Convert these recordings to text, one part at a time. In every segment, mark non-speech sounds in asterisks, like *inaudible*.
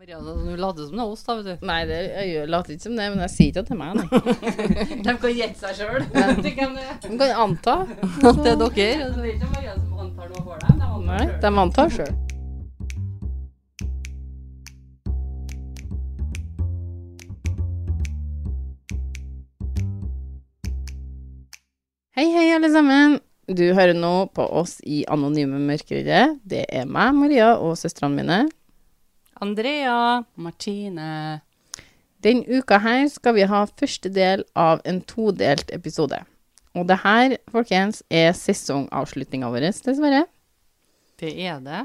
Maria, du later som det er oss, da, vet du. Nei, det, jeg later ikke som det, men jeg sier ikke at det er meg, nei. *laughs* De kan gjette seg sjøl. De kan anta. *laughs* At det er dere. Det er ikke Maria som antar noe for dem. De antar Nei, de antar sjøl. Hei, hei, alle sammen. Du hører nå på oss i Anonyme mørkeredde. Det er meg, Maria, og søstrene mine. Andrea. Martine. Den uka her skal vi ha første del av en todelt episode. Og det her, folkens, er sesongavslutninga vår, dessverre. Det er det.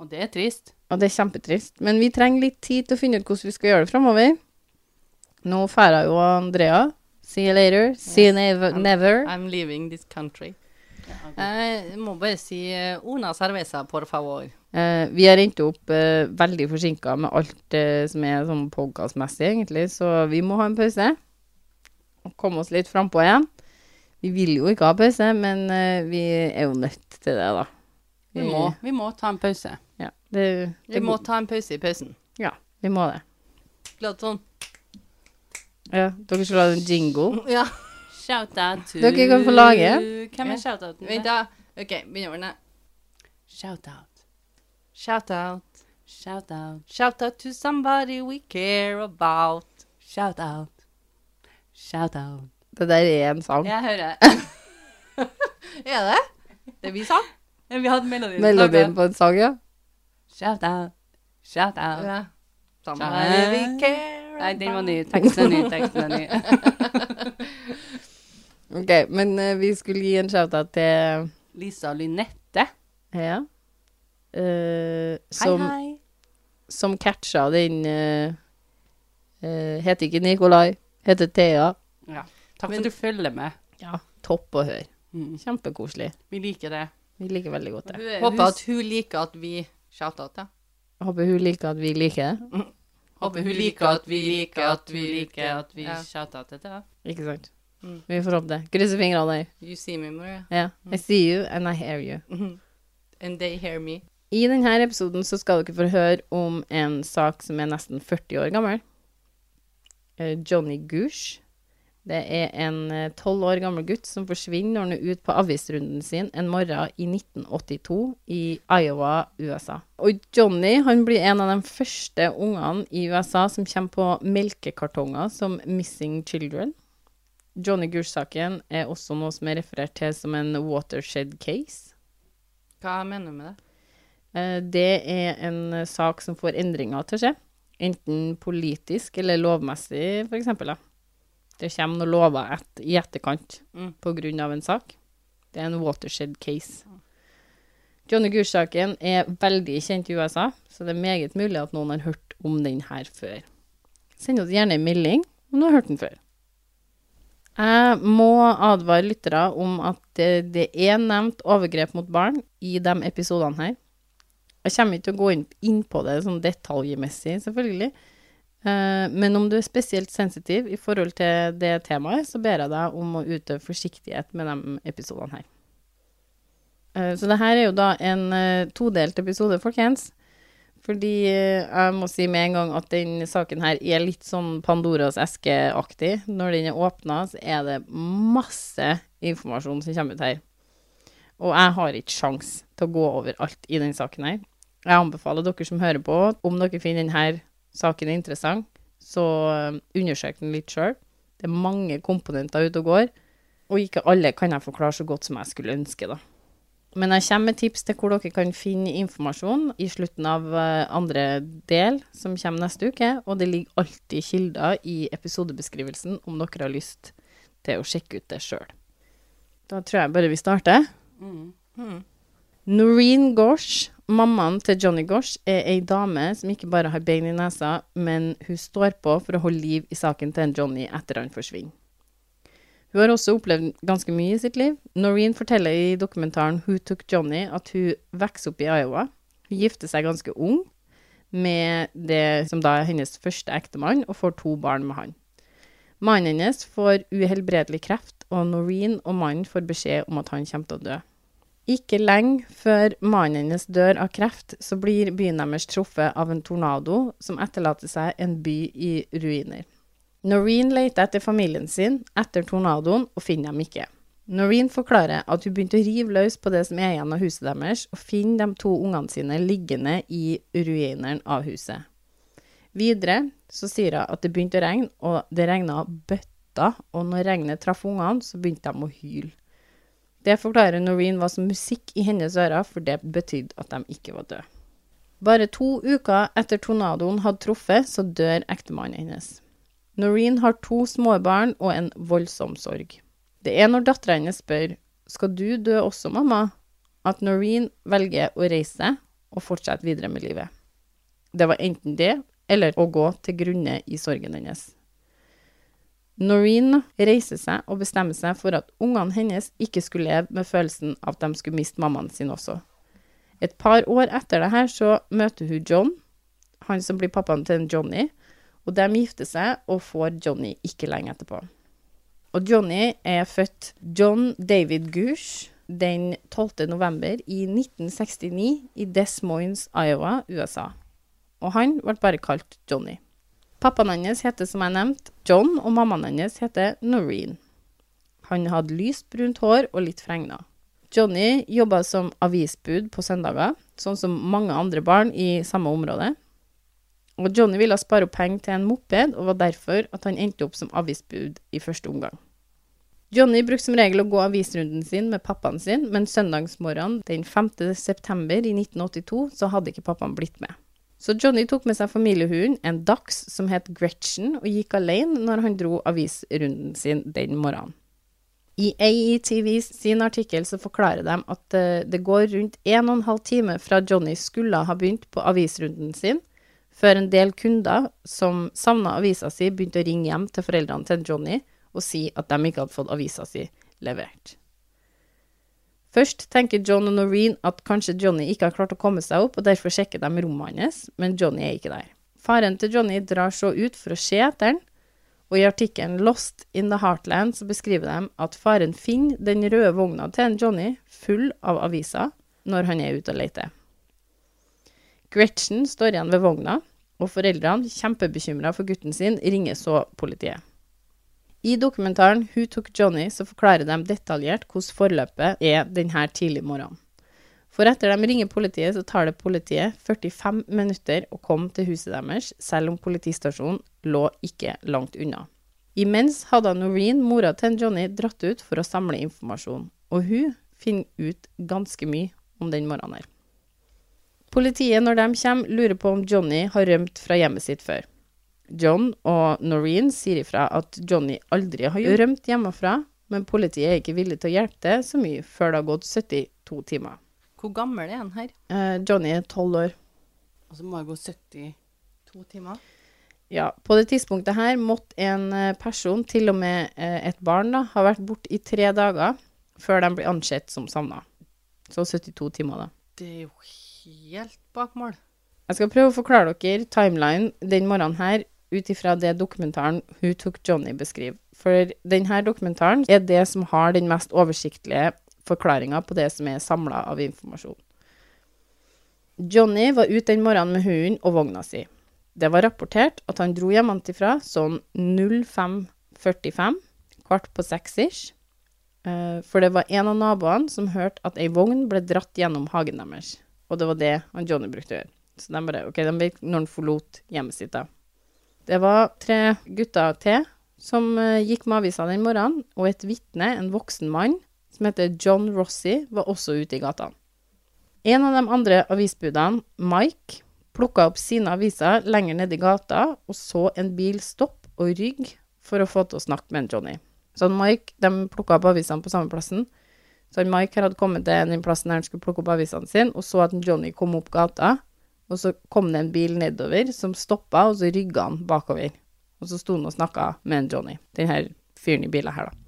Og det er trist. Og det er kjempetrist. Men vi trenger litt tid til å finne ut hvordan vi skal gjøre det framover. Nå drar jo Andrea. See you later. See you never. I'm- never. I'm leaving this country. Jeg må bare si eh, una cerveza, por favor. Eh, vi har endt opp eh, veldig forsinka med alt eh, som er sånn podkastmessig, egentlig, så vi må ha en pause. Og komme oss litt frampå igjen. Vi vil jo ikke ha pause, men eh, vi er jo nødt til det, da. Vi må, vi må ta en pause. Ja, det, det Vi må ta en pause i pausen. Ja, vi må det. Glad sånn. Ja, dere skal ha en jingle. Ja. Shout-out to Dere kan få lage. Hvem er shout-outen? Vent, da. OK, begynner å ordne. Shout-out. Shout out. Shout-out. Shout out to somebody we care about. Shout-out. Shout-out. Det der er en sang. Jeg hører. *laughs* Er det? Det vi sa? Vi hadde melodien. Melodien på en sang, ja. Shout-out. Shout-out. Ja. Somebody we care about. Nei, den var ny. Teksten er ny. Teksten er ny. *laughs* Ok, men eh, vi skulle gi en shout-out til Lisa Lynette. Ja. Eh, Hei, som, hei. som catcha den eh, eh, Heter ikke Nikolai, heter Thea. Ja. Takk Men- for at du følger med. Ja, topp å høre. Mm. Kjempekoselig. Vi liker det. Vi liker veldig godt det. Håper at hun liker at vi shouter til. Håper hun liker at vi liker det. Håper hun liker at vi liker at vi liker at vi Ja. shouter til det. Ikke sant? Mm. Vi får håpe det. Krysser fingrene. You see me, Maria. Ja. I see you and I hear you. And they hear me. I denne episoden så skal dere få høre om en sak som er nesten 40 år gammel. Eh, Johnny Goosh. Det er en tolv 12 år gammel gutt som forsvinner når han er ute på avisrunden sin en morgen i 1982 i Iowa, USA. Og Johnny han blir en av de første ungene i USA som kommer på melkekartonger som Missing Children. Johnny Gush-saken er også noe som er referert til som en watershed case. Hva mener du med det? Eh, Det er en sak som får endringer til å skje. Enten politisk eller lovmessig, eksempel. Det kommer noen lover et, i etterkant Mm. av en sak. Det er en watershed case. Johnny Gush-saken er veldig kjent i USA, så det er meget mulig at noen har hørt om den her før. Send oss gjerne en melding om du har hørt den før. Jeg må advare lyttere om at det, er nevnt overgrep mot barn i de episodene her. Jeg kommer ikke til å gå inn på det sånn detaljmessig, selvfølgelig. Eh, men om du er spesielt sensitiv i forhold til det temaet, så ber jeg deg om å utøve forsiktighet med de episodene her. Eh, så det her er jo da en eh, todelt episode, folkens. Fordi eh, jeg må si med en gang at den saken her er litt sånn Pandoras eske-aktig. Når den er åpna, så er det masse informasjon som kommer ut her. Og jeg har ikke sjans til å gå over alt i den saken her. Jeg anbefaler dere som hører på, om dere finner denne saken interessant, så eh, undersøk den litt sjøl. Det er mange komponenter ute og går, og ikke alle kan jeg forklare så godt som jeg skulle ønske, da. Men jeg kommer med tips til hvor dere kan finne informasjon i slutten av eh, andre del, som kommer neste uke, og det ligger alltid kilder i episodebeskrivelsen om dere har lyst til å sjekke ut det sjøl. Da tror jeg bare vi starter. Mm. Noreen Gosh, mammaen til Johnny Gosh, er ei dame som ikke bare har bein i nesa, men hun står på for å holde liv i saken til en Johnny etter han forsvinner. Hun har også opplevd ganske mye i sitt liv. Noreen forteller i dokumentaren Who Took Johnny at hun vokser opp i Iowa. Hun gifter seg ganske ung med det som da er hennes første ektemann, og får to barn med han. Mannen hennes får uhelbredelig kreft, og Noreen og mannen får beskjed om at han kommer til å dø. Ikke lenge før mannen hennes dør av kreft, så blir byen deres truffet av en tornado som etterlater seg en by i ruiner. Noreen leter etter familien sin etter tornadoen, og finner dem ikke. Noreen forklarer at hun begynte å rive løs på det som er igjen av huset deres, og finner de to ungene sine liggende i ruineren av huset. Videre så sier hun at det begynte å regne, og det regna bøtta, og når regnet traff ungene, så begynte de å hyle. Det forklarer Noreen var som musikk i hennes ører, for det betydde at de ikke var døde. Bare to uker etter tornadoen hadde truffet, så dør ektemannen hennes. Noreen har to små barn og en voldsom sorg. Det er når dattera hennes spør skal du dø også, mamma, at Noreen velger å reise og fortsette videre med livet. Det var enten det eller å gå til grunne i sorgen hennes. Noreen reiser seg og bestemmer seg for at ungene hennes ikke skulle leve med følelsen av at de skulle miste mammaen sin også. Et par år etter det her så møter hun John, han som blir pappaen til Johnny, og de gifter seg og får Johnny ikke lenge etterpå. Og Johnny er født John David Goosh den 12. november i 1969 i Des Moines, Iowa, USA. Og han ble bare kalt Johnny. Pappaen hans heter, som jeg nevnte, John, og mammaen hans heter Noreen. Han hadde lyst brunt hår og litt fregner. Johnny jobba som avisbud på søndager, sånn som mange andre barn i samme område. Og Johnny ville spare opp penger til en moped, og var derfor at han endte opp som avisbud i første omgang. Johnny brukte som regel å gå avisrunden sin med pappaen sin, men søndagsmorgenen den 5. september i 1982 så hadde ikke pappaen blitt med. Så Johnny tok med seg familiehunden, en dachs som het Gretchen, og gikk alene når han dro avisrunden sin den morgenen. I AETV sin artikkel så forklarer de at uh, det går rundt en og en halv time fra Johnny skulle ha begynt på avisrunden sin, før en del kunder som savna avisa si, begynte å ringe hjem til foreldrene til Johnny og si at de ikke hadde fått avisa si levert. Først tenker John og Noreen at kanskje Johnny ikke har klart å komme seg opp, og derfor sjekker de rommet hans, men Johnny er ikke der. Faren til Johnny drar så ut for å se etter han, og i artikkelen Lost in the Heartland så beskriver de at faren finner den røde vogna til en Johnny full av aviser når han er ute og leter. Gretchen står igjen ved vogna, og foreldrene, kjempebekymra for gutten sin, ringer så politiet. I dokumentaren Who Took Johnny så forklarer de detaljert hvordan forløpet er denne tidlige morgenen. For etter de ringer politiet, så tar det politiet 45 minutter å komme til huset deres, selv om politistasjonen lå ikke langt unna. Imens hadde Noreen, mora til Johnny, dratt ut for å samle informasjon, og hun finner ut ganske mye om den morgenen her. Politiet, når de kommer, lurer på om Johnny har rømt fra hjemmet sitt før. John og Noreen sier ifra at Johnny aldri har rømt hjemmefra, men politiet er ikke villig til å hjelpe til så mye før det har gått 72 timer. Hvor gammel er han her? Eh, Johnny er 12 år. Og så må det gå 72 timer? Ja, på det tidspunktet her måtte en eh, person, til og med eh, et barn, da, ha vært borte i tre dager før de blir ansett som savna. Så 72 timer, da. Det er jo helt bak mål. Jeg skal prøve å forklare dere timeline den morgenen her ut ifra det dokumentaren Who Took Johnny beskriver. For denne dokumentaren er det som har den mest oversiktlige forklaringa på det som er samla av informasjon. Johnny var ute den morgenen med hunden og vogna si. Det var rapportert at han dro hjemmefra sånn 05.45, kvart på seks ish. Eh, for det var en av naboene som hørte at ei vogn ble dratt gjennom hagen deres. Og det var det han Johnny brukte å gjøre. Så de bare OK, de vet når han forlot hjemmet sitt, da. Det var tre gutter til som uh, gikk med avisa den morgenen, og et vitne, en voksen mann, som heter John Rossi, var også ute i gatene. En av de andre avisbudene, Mike, plukka opp sine aviser lenger nede i gata og så en bil stoppe og rygge for å få til å snakke med en Johnny. Så Mike de plukka opp avisene på samme plassen. Så Mike hadde kommet til den plassen der han skulle plukke opp avisene sine, og så at Johnny kom opp gata og så kom det en bil nedover som stoppa, og så rygga han bakover. Og så sto han og snakka med Johnny, denne fyren i bilen her, da.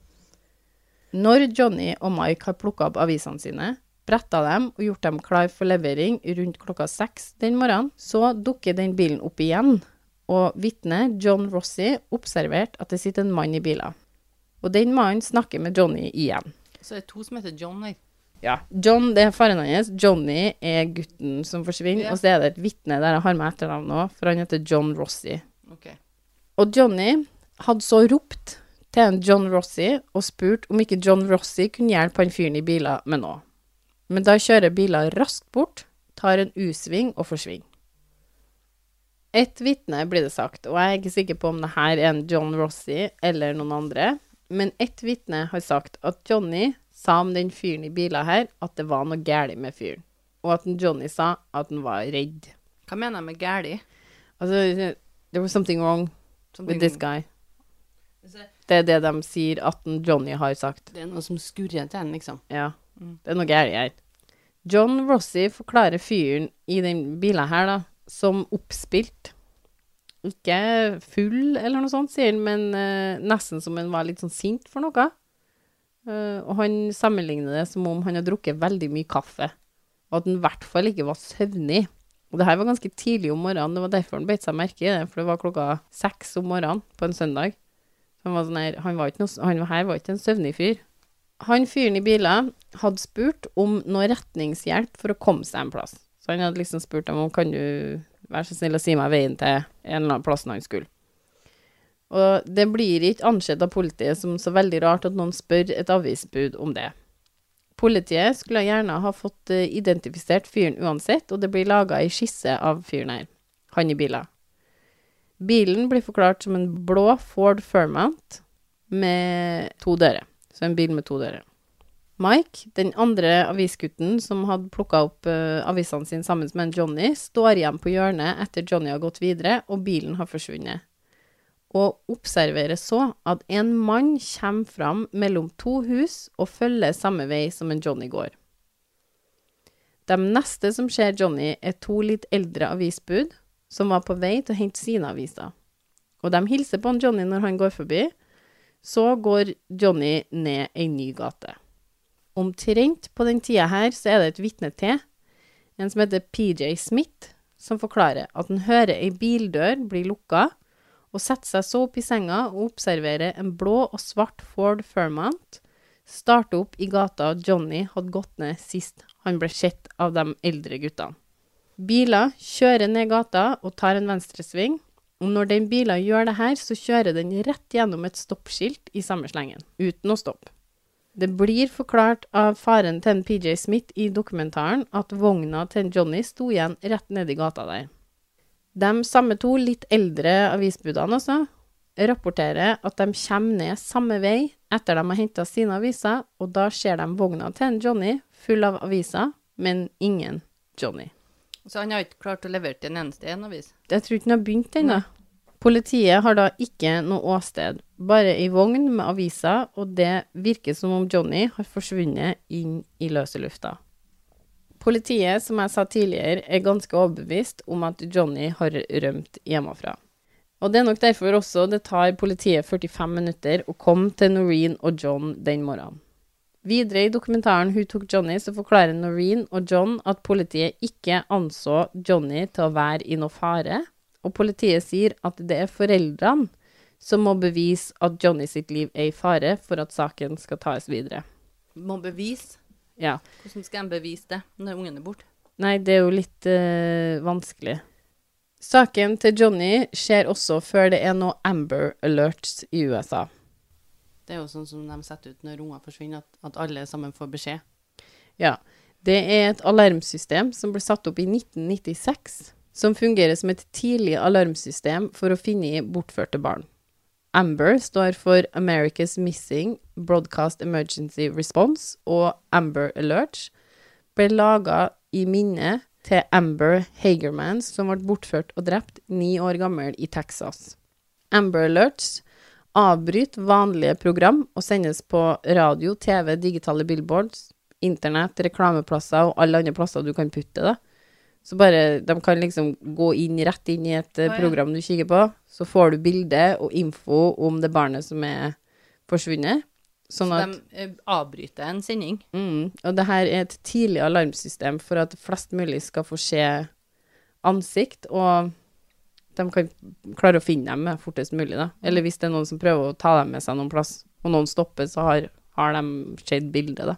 Når Johnny og Mike har plukka opp avisene sine, bretta dem og gjort dem klar for levering rundt klokka seks den morgenen, så dukker den bilen opp igjen, og vitnet, John Rossi, observerte at det sitter en mann i bilen. Og den mannen snakker med Johnny igjen. Så det er to som heter John her. Ja. John, det er faren hans. Johnny er gutten som forsvinner. Ja. Og så er det et vitne der jeg har med etternavn òg, for han heter John Rossi. Okay. Og Johnny hadde så ropt til en John Rossi og spurt om ikke John Rossi kunne hjelpe han fyren i biler med noe. Men da kjører biler raskt bort, tar en U-sving og forsvinner. Et vitne blir det sagt, og jeg er ikke sikker på om det her er en John Rossi eller noen andre, men ett vitne har sagt at Johnny sa om den fyren i bilen her at det var noe galt med fyren, og at Johnny sa at han var redd. Hva mener jeg med galt? Altså, there was something wrong with this guy. Det Det er det de sier at Johnny har sagt. Det er noe som skurrer til henne, liksom. Ja, Mm. det er noe galt her. John Rossi forklarer fyren i den bilen her, da, som oppspilt. Ikke full eller noe sånt, sier han, men uh, nesten som han var litt sånn sint for noe. Uh, og han sammenligner det som om han har drukket veldig mye kaffe, og at han i hvert fall ikke var søvnig. Og det her var ganske tidlig om morgenen, det var derfor han beit seg merke i det, for det var klokka seks om morgenen på en søndag. Han var sånn her, han, var ikke noe, han her var ikke en søvnig fyr. Han fyren i bilen hadde spurt om noe retningshjelp for å komme seg en plass. Så han hadde liksom spurt dem om kan du være så snill å si meg veien til en eller annen plass han skulle. Og det blir ikke ansett av politiet som så veldig rart at noen spør et avisbud om det. Politiet skulle gjerne ha fått eh, identifisert fyren uansett, og det blir laga ei skisse av fyren her, han i bilen. Bilen blir forklart som en blå Ford Fermount med to dører. Så en bil med to dører. Mike, den andre avisgutten som hadde plukka opp uh, avisene sine sammen med en Johnny, står igjen på hjørnet etter Johnny har gått videre og bilen har forsvunnet. Og observerer så at en mann kommer fram mellom to hus og følger samme vei som en Johnny går. De neste som ser Johnny, er to litt eldre avisbud som var på vei til å hente sine aviser. Og de hilser på en Johnny når han går forbi. Så går Johnny ned ei ny gate. Omtrent på den tida her så er det et vitne til, en som heter PJ Smith, som forklarer at han hører ei bildør bli lukka, og setter seg så opp i senga og observerer en blå og svart Ford Fermont starte opp i gata Johnny hadde gått ned sist han ble sett av de eldre guttene. Biler kjører ned gata og tar en venstresving, og når den bilen gjør det her, så kjører den rett gjennom et stoppskilt i samme slengen, uten å stoppe. Det blir forklart av faren til en PJ Smith i dokumentaren at vogna til en Johnny sto igjen rett nedi gata der. De samme to litt eldre avisbudene også rapporterer at de kommer ned samme vei etter de har henta sine aviser, og da ser de vogna til en Johnny full av aviser, men ingen Johnny. Så han har ikke klart å levere til en eneste en avis? Jeg tror ikke han har begynt ennå. Politiet har da ikke noe åsted, bare ei vogn med aviser, og det virker som om Johnny har forsvunnet inn i løse lufta. Politiet, som jeg sa tidligere, er ganske overbevist om at Johnny har rømt hjemmefra. Og det er nok derfor også det tar politiet 45 minutter å komme til Noreen og John den morgenen. Videre i dokumentaren Who Took Johnny så forklarer Noreen og John at politiet ikke anså Johnny til å være i noe fare, og politiet sier at det er foreldrene som må bevise at Johnny sitt liv er i fare for at saken skal tas videre. Må bevise? Ja. Hvordan skal de bevise det når ungen er borte? Nei, det er jo litt uh, vanskelig. Saken til Johnny skjer også før det er noe Amber Alerts i USA. Det er jo sånn som de setter ut når unger forsvinner, at, at alle sammen får beskjed. Ja. Det er et alarmsystem som ble satt opp i 1996, som fungerer som et tidlig alarmsystem for å finne bortførte barn. Amber står for America's Missing Broadcast Emergency Response, og Amber Alert ble laga i minne til Amber Hagerman, som ble bortført og drept ni år gammel i Texas. Amber Alerts avbryter vanlige program og sendes på radio, TV, digitale billboards, internett, reklameplasser og alle andre plasser du kan putte det. Så bare, de kan liksom gå inn, rett inn i et ja. program du kikker på, så får du bilde og info om det barnet som er forsvunnet. Sånn Så at, de eh, avbryter en sending. mm, og det her er et tidlig alarmsystem for at flest mulig skal få se ansikt, og de kan klare å finne dem fortest mulig, da. Eller hvis det er noen som prøver å ta dem med seg noen plass, og noen stopper, så har, har de sett bildet, da.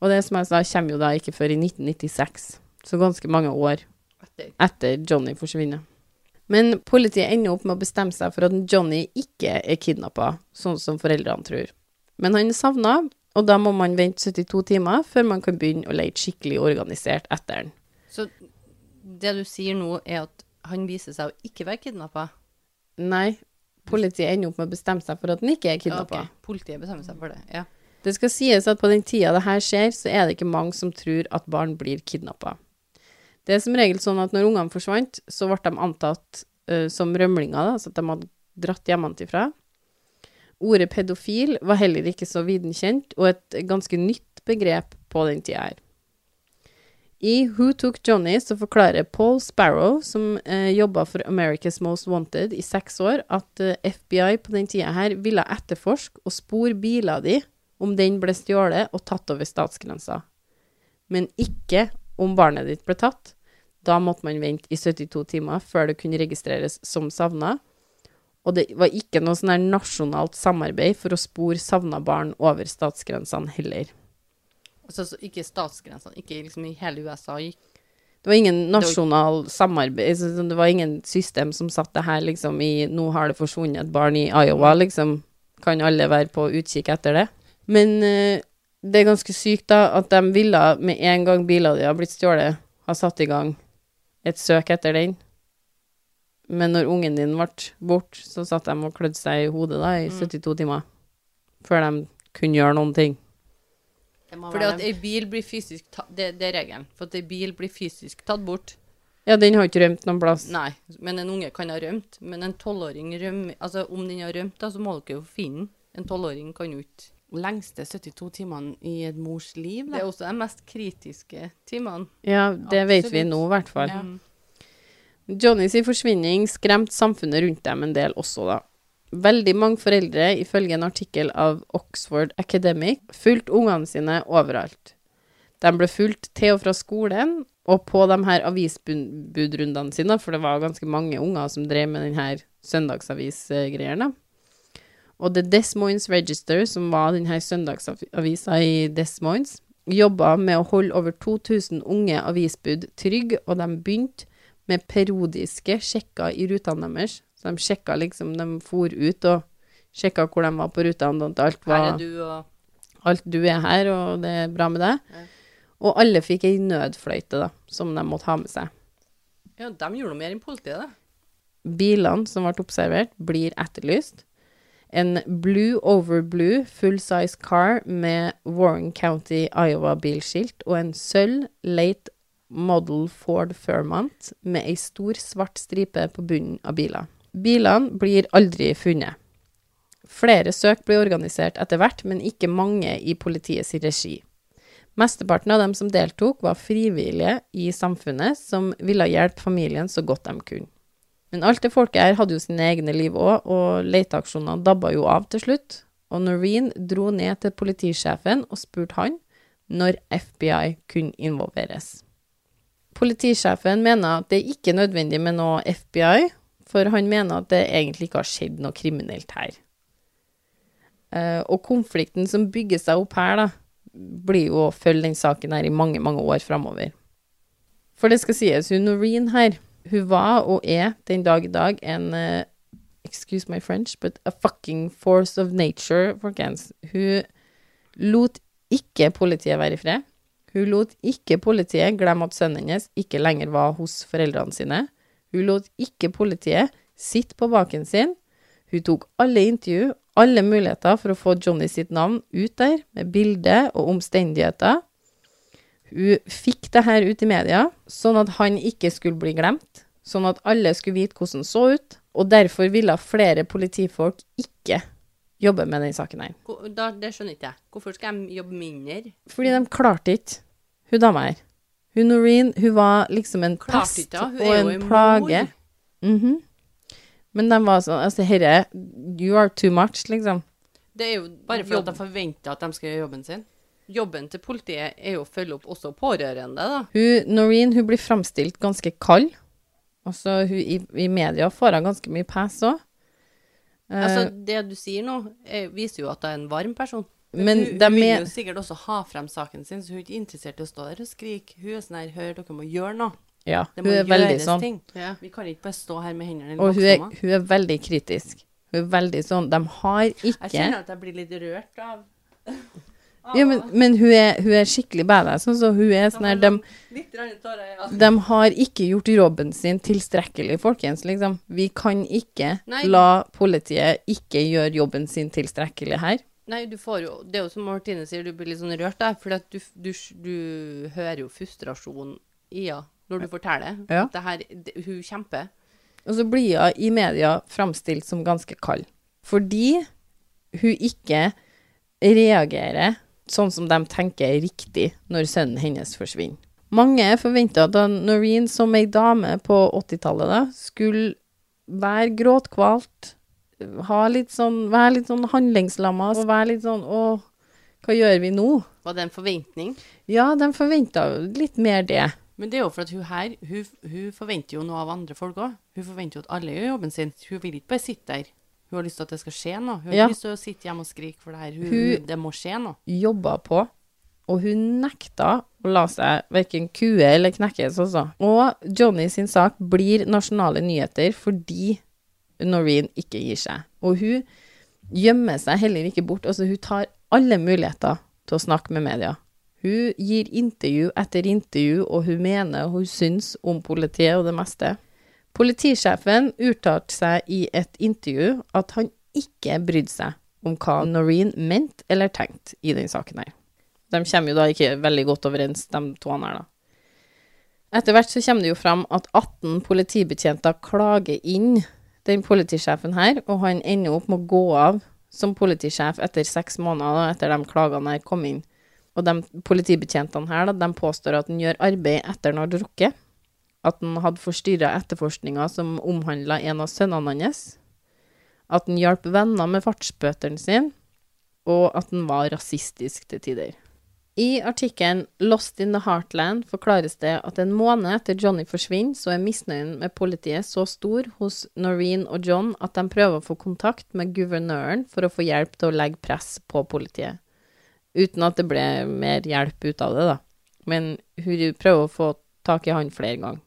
Og det som jeg sa, kommer jo da ikke før i 1996. Så ganske mange år Etter. etter Johnny forsvinner. Men politiet ender opp med å bestemme seg for at Johnny ikke er kidnappa, sånn som foreldrene tror. Men han er savna, og da må man vente 72 timer før man kan begynne å lete skikkelig organisert etter han. Så det du sier nå, er at han viser seg å ikke være kidnappa? Nei, politiet ender opp med å bestemme seg for at han ikke er kidnappa. Ok, Politiet bestemmer seg for det, ja. Det skal sies at på den tida det her skjer, så er det ikke mange som tror at barn blir kidnappa. Det er som regel sånn at når ungene forsvant, så ble de antatt uh, som rømlinger, da, så at de hadde dratt hjemmefra. Ordet pedofil var heller ikke så viden kjent, og et ganske nytt begrep på den tida her. I Who Took Johnny så forklarer Paul Sparrow, som eh, jobba for America's Most Wanted i seks år, at eh, FBI på den tida her ville etterforske og spore biler di om den ble stjålet og tatt over statsgrensa. Men ikke om barnet ditt ble tatt. Da måtte man vente i 72 timer før det kunne registreres som savna. Og det var ikke noe sånn her nasjonalt samarbeid for å spore savna barn over statsgrensene heller. Altså så ikke statsgrensene, ikke liksom i hele USA gikk Det var ingen nasjonal samarbeid, så det var ingen system som satt det her liksom i Nå har det forsvunnet et barn i Iowa, liksom. Kan alle være på utkikk etter det? Men eh, det er ganske sykt, da, at de ville med en gang biler de har blitt stjålet, ha satt i gang et søk etter den. Men når ungen din ble borte, så satt de og klødde seg i hodet da, i 72 timer. Før de kunne gjøre noen ting. Fordi at ei bil blir fysisk ta det, det er regelen. For at ei bil blir fysisk tatt bort. Ja, den har ikke rømt noen plass. Nei, men en unge kan ha rømt. Men en tolvåring rømmer Altså, om den har rømt, da, så må dere jo finne den. En tolvåring kan jo ikke Lengste 72 timene i et mors liv, Det er også de mest kritiske timene. Ja, det vet vi nå, i hvert fall. Ja. Johnnys forsvinning skremte samfunnet rundt dem en del også, da. Veldig mange foreldre, ifølge en artikkel av Oxford Academic, fulgte ungene sine overalt. De ble fulgt til og fra skolen, og på de her avisbudrundene sine, for det var ganske mange unger som drev med denne søndagsavisgreiene. Og The Des Moines Register, som var denne søndagsavisa i Des Moines, jobba med å holde over 2000 unge avisbud trygge, og de begynte med periodiske sjekker i rutene deres. Så de sjekka liksom, de for ut og sjekka hvor de var på rutene, alt var du og alt du er her, og det er bra med deg. Ja. Og alle fikk ei nødfløyte, da, som de måtte ha med seg. Ja, de gjorde noe mer enn politiet, da. Bilene som ble observert, blir etterlyst. En blue over blue full-size car med Warren County, Iowa-bilskilt og en sølv late model Ford Fairmont med ei stor svart stripe på bunnen av biler. Bilene blir aldri funnet. Flere søk blir organisert etter hvert, men ikke mange i politiets regi. Mesteparten av dem som deltok, var frivillige i samfunnet som ville hjelpe familien så godt de kunne. Men alt det folket her hadde jo sine egne liv òg, og leteaksjonene dabba jo av til slutt. Og Noreen dro ned til politisjefen og spurte han når FBI kunne involveres. Politisjefen mener at det ikke er nødvendig med noe FBI, for han mener at det egentlig ikke har skjedd noe kriminelt her. Eh, og konflikten som bygger seg opp her, da, blir jo å følge den saken her i mange, mange år framover. For det skal sies, hun Noreen her, hun var og er den dag i dag en uh, Excuse my French, but a fucking force of nature, folkens. Hun lot ikke politiet være i fred. Hun lot ikke politiet glemme at sønnen hennes ikke lenger var hos foreldrene sine. Hun lot ikke politiet sitte på baken sin. Hun tok alle intervju, alle muligheter for å få Johnny sitt navn ut der, med bilde og omstendigheter. Hun fikk det her ut i media, sånn at han ikke skulle bli glemt, sånn at alle skulle vite hvordan han så ut, og derfor ville flere politifolk ikke jobbe med den saken her. Da, det skjønner ikke jeg. Hvorfor skal de jobbe mindre? Fordi de klarte ikke hun dama her. Hun Noreen, hun var liksom en Klarte pest ikke, ja. Hun og en en plage. Mm -hmm. Men de var sånn Altså, herre, you are too much, liksom. Det er jo Bare fordi de forventer at de skal gjøre jobben sin. Jobben til politiet er jo å følge opp også pårørende, da. Hun, Noreen hun blir framstilt ganske kald. Altså, hun, i, I media får hun ganske mye pes òg. Altså, det du sier nå, er, viser jo at hun er en varm person. Men hun, hun vil jo sikkert også ha frem saken sin, så hun er ikke interessert i å stå der og skrike. Hun er sånn her, hør, dere må gjøre noe. Ja, Det hun er veldig sånn. ting. Ja. Vi kan ikke bare stå her med hendene Og hun er, hun er veldig kritisk. Hun er veldig sånn De har ikke Jeg kjenner at jeg blir litt rørt av Ja, men, men hun, er, hun er skikkelig badass. Altså, hun er sånn her de, de har ikke gjort jobben sin tilstrekkelig, folkens. Liksom. Vi kan ikke Nei. la politiet ikke gjøre jobben sin tilstrekkelig her. Nei, du får jo Det er jo som Martine sier, du blir litt sånn rørt der, for du, du, du hører jo frustrasjon i henne når du forteller. Ja. Det her, det, hun kjemper. Og så blir hun i media framstilt som ganske kald. Fordi hun ikke reagerer sånn som de tenker er riktig når sønnen hennes forsvinner. Mange forventa at Noreen som ei dame på 80-tallet skulle være gråtkvalt, ha litt sånn, være litt sånn handlingslamma og være litt sånn Å, hva gjør vi nå? Var det en forventning? Ja, de forventa litt mer det. Men det er jo for at hun her, hun, hun forventer jo noe av andre folk òg. Hun forventer jo at alle gjør jobben sin. Hun vil ikke bare sitte der. Hun har lyst til at det skal skje noe. Hun har Ja. lyst til å sitte hjemme og skrike for det her. Hun, Hun- det må skje noe. jobba på, og hun nekta å la seg verken kue eller knekkes også. Og Johnny sin sak blir nasjonale nyheter fordi Noreen ikke gir seg. Og hun gjemmer seg heller ikke bort. Altså, hun tar alle muligheter til å snakke med media. Hun gir intervju etter intervju, og hun mener og hun syns om politiet og det meste. Politisjefen uttalte seg i et intervju at han ikke brydde seg om hva Noreen mente eller tenkte i den saken her. De kommer jo da ikke veldig godt overens, de to her, da. Etter hvert så kommer det jo fram at 18 politibetjenter klager inn den politisjefen her, og han ender opp med å gå av som politisjef etter seks måneder etter de klagene her kom inn. Og de politibetjentene her, da, de påstår at han gjør arbeid etter han har drukket. At han hadde forstyrra etterforskninga som omhandla en av sønnene hans. At han hjalp venner med fartsbøtene sine. Og at han var rasistisk til tider. I artikkelen 'Lost in the Heartland' forklares det at en måned etter Johnny forsvinner, så er misnøyen med politiet så stor hos Noreen og John at de prøver å få kontakt med guvernøren for å få hjelp til å legge press på politiet. Uten at det ble mer hjelp ut av det, da. Men hun prøver å få tak i han flere ganger.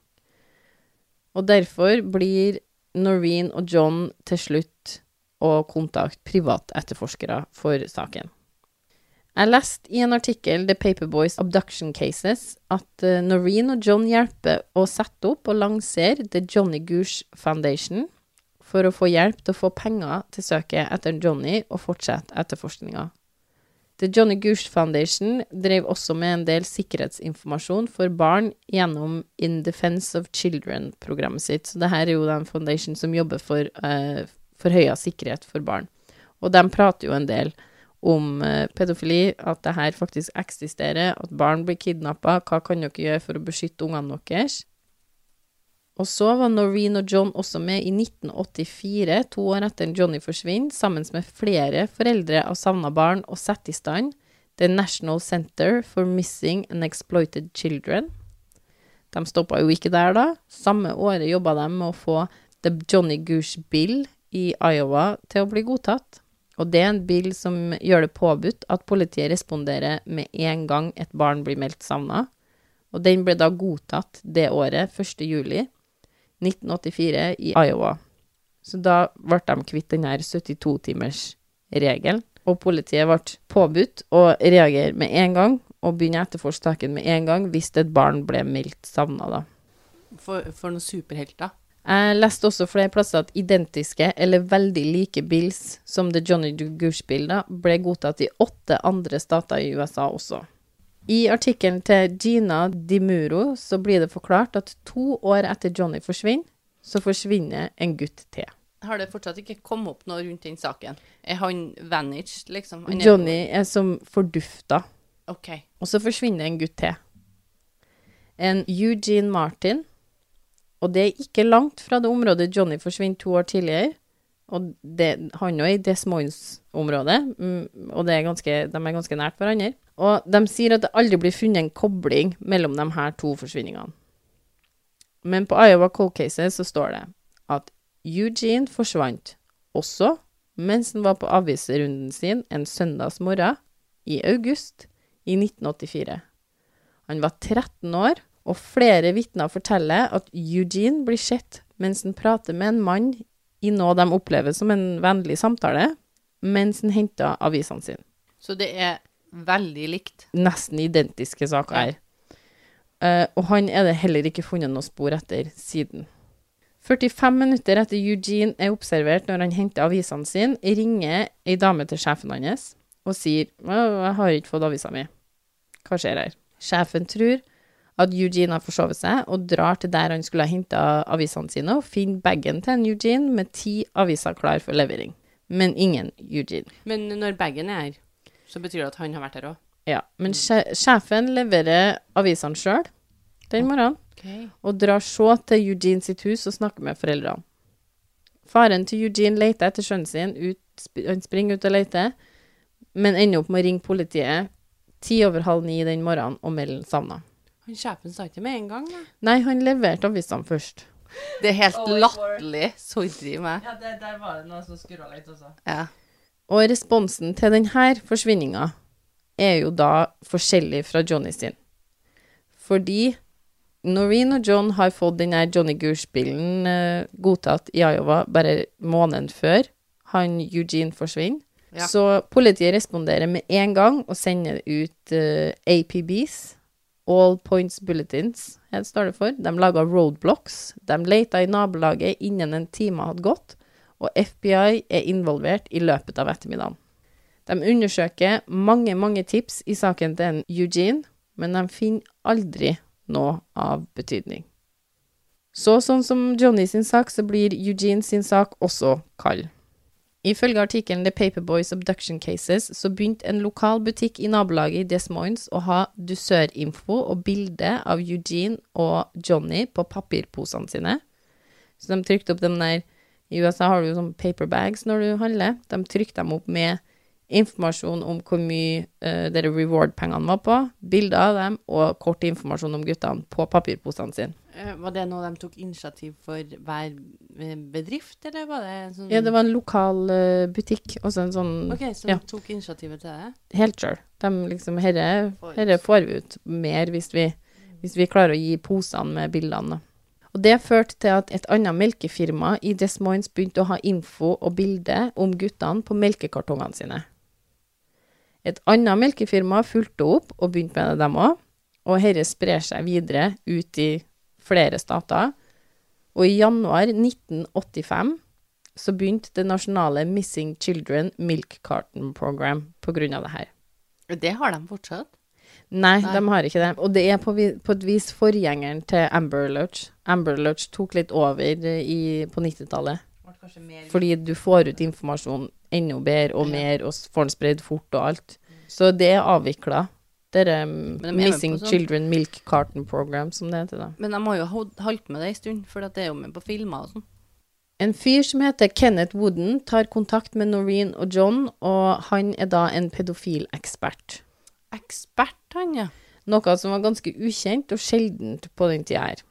Og derfor blir Noreen og John til slutt å kontakte privatetterforskere for saken. Jeg leste i en artikkel The Paperboys Abduction Cases at eh, Noreen og John hjelper å sette opp og lansere The Johnny Goosh Foundation for å få hjelp til å få penger til søket etter Johnny og fortsette etterforskninga. The Johnny Goosh Foundation drev også med en del sikkerhetsinformasjon for barn gjennom In Defense of Children-programmet sitt. Så det her er jo den foundation som jobber for uh, forhøya sikkerhet for barn. Og de prater jo en del om uh, pedofili, at det her faktisk eksisterer, at barn blir kidnappa, hva kan dere gjøre for å beskytte ungene deres? Og så var Noreen og John også med i 1984, to år etter Johnny forsvinner, sammen med flere foreldre av savna barn, og setter i stand The National Center for Missing and Exploited Children. De stoppa jo ikke der, da. Samme året jobba de med å få The Johnny Goosh Bill i Iowa til å bli godtatt. Og det er en bill som gjør det påbudt at politiet responderer med en gang et barn blir meldt savna. Og den ble da godtatt det året, 1. juli 1984, i Iowa. Så da ble de kvitt den her 72-timers-regelen. Og politiet ble påbudt å reagere med en gang og begynne etterforskningen med en gang hvis et barn ble meldt savna, da. For, for noen superhelter. Jeg leste også flere plasser at identiske eller veldig like bills som The Johnny Goosh-bilder ble godtatt i åtte andre stater i USA også. I artikkelen til Gina Dimuro så blir det forklart at to år etter Johnny forsvinner, så forsvinner en gutt til. Har det fortsatt ikke kommet opp noe rundt den saken? Er han vanished, liksom? Han er- Johnny er som fordufta, OK. og så forsvinner en gutt til. En Eugene Martin, og det er ikke langt fra det området Johnny forsvinner to år tidligere. Og det, han er i Des Moines-området, mm, og er ganske, de er ganske nært hverandre. Og de sier at det aldri blir funnet en kobling mellom de her to forsvinningene. Men på Iowa Cold Cases så står det at Eugene forsvant også mens han var på avisrunden sin en søndagsmorgen i august i 1984. Han var 13 år, og flere vitner forteller at Eugene blir sett mens han prater med en mann i noe de opplever som en vennlig samtale, mens han henter avisene sine. Så det er veldig likt. Nesten identiske saker her. Uh, og han er det heller ikke funnet noe spor etter siden. 45 minutter etter Eugene er observert når han henter avisene sine, ringer ei dame til sjefen hans og sier 'Jeg har ikke fått avisa mi'. Hva skjer her? Sjefen tror at Eugene har forsovet seg, og drar til der han skulle ha henta avisene sine, og finner bagen til en Eugene med ti aviser klar for levering. Men ingen Eugene. Men når bagen er her, så betyr det at han har vært her òg. Ja, men sjefen leverer avisene sjøl den morgenen, og drar så til Eugene sitt hus og snakker med foreldrene. Faren til Eugene leter etter sønnen sin, ut, han springer ut og leter, men ender opp med å ringe politiet ti over halv ni den morgenen og melde savna. Han sjefen sa ikke med en gang, da. Nei, han leverte avisene først. Det er helt latterlig. Sorry meg. Ja, det, der var det noe som skurra litt også. Ja. Og responsen til denne forsvinninga er jo da forskjellig fra Johnny sin. Fordi Noreen og John har fått denne Johnny Goosh-bilen eh, godtatt i Iowa bare måneden før han Eugene forsvinner. Ja. Så politiet responderer med en gang og sender ut uh, APBs, All Points Bulletins, her står det for. De laga roadblocks. De leita i nabolaget innen en time hadde gått, og FBI er involvert i løpet av ettermiddagen. De undersøker mange, mange tips i saken til en Eugene, men de finner aldri noe av betydning. Så sånn som Johnny sin sak, så blir Eugene sin sak også kald. Ifølge artikkelen The Paperboys Abduction Cases så begynte en lokal butikk i nabolaget i Des Moines å ha dusørinfo og bilde av Eugene og Johnny på papirposene sine. Så de trykte opp dem der I USA har du jo sånn paperbags når du handler. De trykte dem opp med informasjon om hvor mye uh, reward-pengene var på, bilder av dem og kort informasjon om guttene på papirposene sine. Eh, Var det noe de tok initiativ for hver eh, bedrift, eller var det en sånn Ja, det var en lokal uh, butikk, også en sånn OK, så ja. de tok initiativet til det? Helt sure. De liksom Herre, Får herre får vi ut mer hvis vi, hvis vi klarer å gi posene med bildene. da. Og det førte til at et annet melkefirma i Des Moines begynte å ha info og bilde om guttene på melkekartongene sine. Et annet melkefirma fulgte opp og begynte med det, dem òg, og dette sprer seg videre ut i flere stater. Og i januar 1985 så begynte det nasjonale Missing Children Milk Carton Program av det her. Det har de fortsatt. Nei, Nei. de har ikke det. Og det er på, vi- på et vis forgjengeren til Amber Lurch. Amber Lurch tok litt over i, på 90-tallet. Mer Fordi du får ut informasjon enda bedre og mer, og får den spredd fort og alt. Så det er avvikla. Det er um, Missing. Children Milk Carton Program, som det heter da. Men de har jo holdt med det en stund, for det er jo med på filmer og sånn. En fyr som heter Kenneth Wooden, tar kontakt med Noreen og John, og han er da en pedofilekspert. Ekspert, han, ja. Noe som var ganske ukjent og sjeldent på den tida her.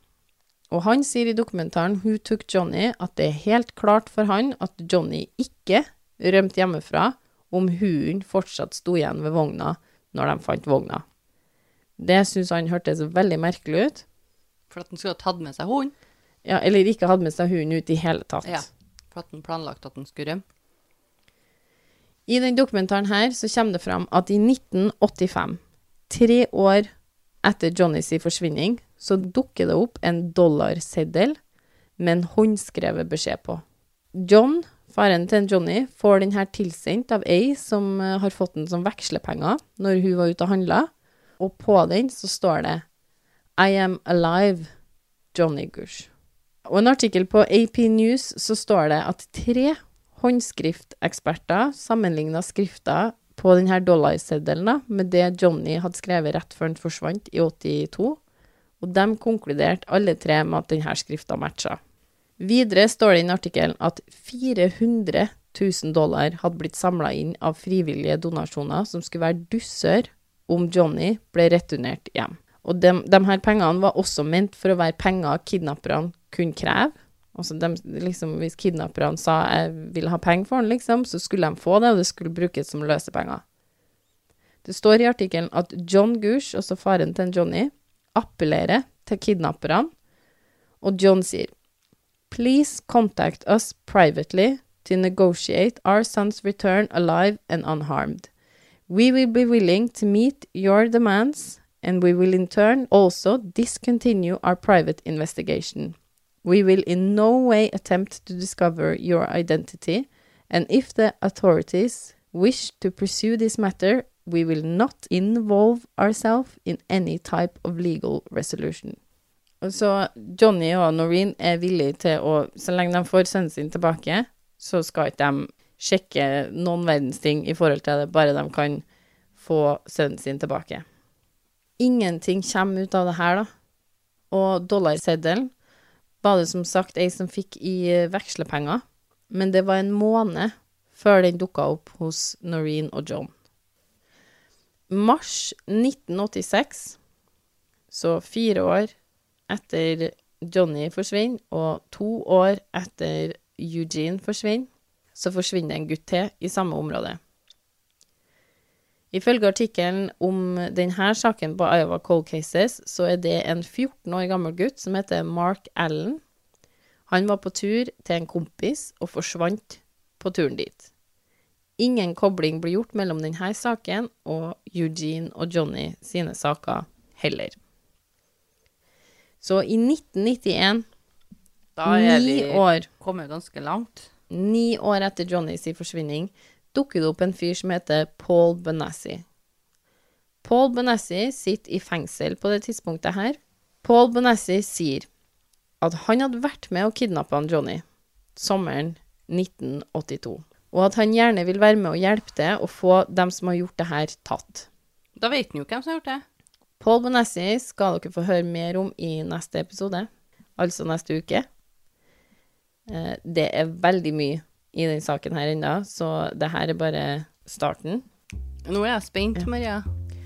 Og han sier i dokumentaren Who Took Johnny at det er helt klart for han at Johnny ikke rømte hjemmefra om hunden fortsatt sto igjen ved vogna når de fant vogna. Det syntes han hørtes veldig merkelig ut. For at han skulle ha tatt med seg hunden. Ja, eller ikke hatt med seg hunden ut i hele tatt. Ja. For at han planlagt at han skulle rømme. I den dokumentaren her så kommer det fram at i 1985, tre år etter Johnnys forsvinning, så dukker det opp en dollarseddel med en håndskrevet beskjed på. John, faren til Johnny, får den her tilsendt av ei som eh, har fått den som vekslepenger når hun var ute og handla, og på den så står det I am alive, Johnny Gush. Og en artikkel på AP News så står det at tre håndskrifteksperter sammenligna skrifta på denne dollarseddelen med det Johnny hadde skrevet rett før han forsvant i 82, og de konkluderte alle tre med at denne skrifta matcha. Videre står det i artikkelen at 400 000 dollar hadde blitt samla inn av frivillige donasjoner som skulle være dusser om Johnny ble returnert hjem. Og de, de her pengene var også ment for å være penger kidnapperne kunne kreve. Altså de, liksom, hvis kidnapperne sa jeg vil ha penger for den, liksom, så skulle de få det, og det skulle brukes som løsepenger. Det står i artikkelen at John Gush, altså faren til Johnny, appellerer til kidnapperne, og John sier Please contact us privately to negotiate our son's return alive and unharmed. We will be willing to meet your demands, and we will in turn also discontinue our private investigation. We will in no way attempt to discover your identity, and if the authorities wish to pursue this matter, we will not involve ourselves in any type of legal resolution. Så Johnny og Noreen er villige til å Så lenge de får sønnen sin tilbake, så skal ikke de sjekke noen verdens ting i forhold til det, bare de kan få sønnen sin tilbake. Ingenting kommer ut av det her, da. Og dollarseddelen var det som sagt ei som fikk i vekslepenger, men det var en måned før den dukka opp hos Noreen og John. Mars 1986, så fire år etter Johnny forsvinner, og to år etter Eugene forsvinner, så forsvinner en gutt til i samme område. Ifølge artikkelen om denne saken på Iowa Cold Cases, så er det en 14 år gammel gutt som heter Mark Allen. Han var på tur til en kompis og forsvant på turen dit. Ingen kobling blir gjort mellom denne saken og Eugene og Johnny sine saker heller. Så i 1991, Da er ni vi år, kommet ganske langt. ni år etter Johnnys forsvinning, dukker det opp en fyr som heter Paul Benassi. Paul Benassi sitter i fengsel på det tidspunktet her. Paul Benassi sier at han hadde vært med og kidnappa Johnny sommeren 1982, og at han gjerne vil være med og hjelpe til å få dem som har gjort det her, tatt. Da vet han jo hvem som har gjort det. Paul Bonassi skal dere få høre mer om i neste episode, altså neste uke. Eh, Det er veldig mye i den saken her ennå, så det her er bare starten. Nå er jeg spent, Maria.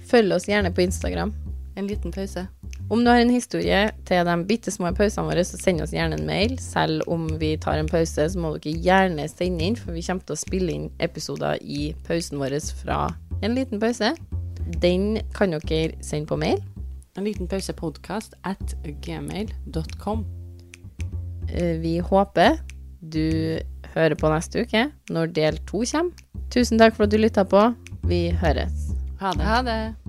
Følg oss gjerne på Instagram. En liten pause. Om du har en historie til de bitte små pausene våre, så send oss gjerne en mail. Selv om vi tar en pause, så må dere gjerne sende inn, for vi kommer til å spille inn episoder i pausen vår fra en liten pause. Den kan dere sende på mail. En liten pause podcast at gmail.com. Eh, Vi håper du hører på neste uke, når del to kommer. Tusen takk for at du lytta på. Vi høres. Ha det. Ha det.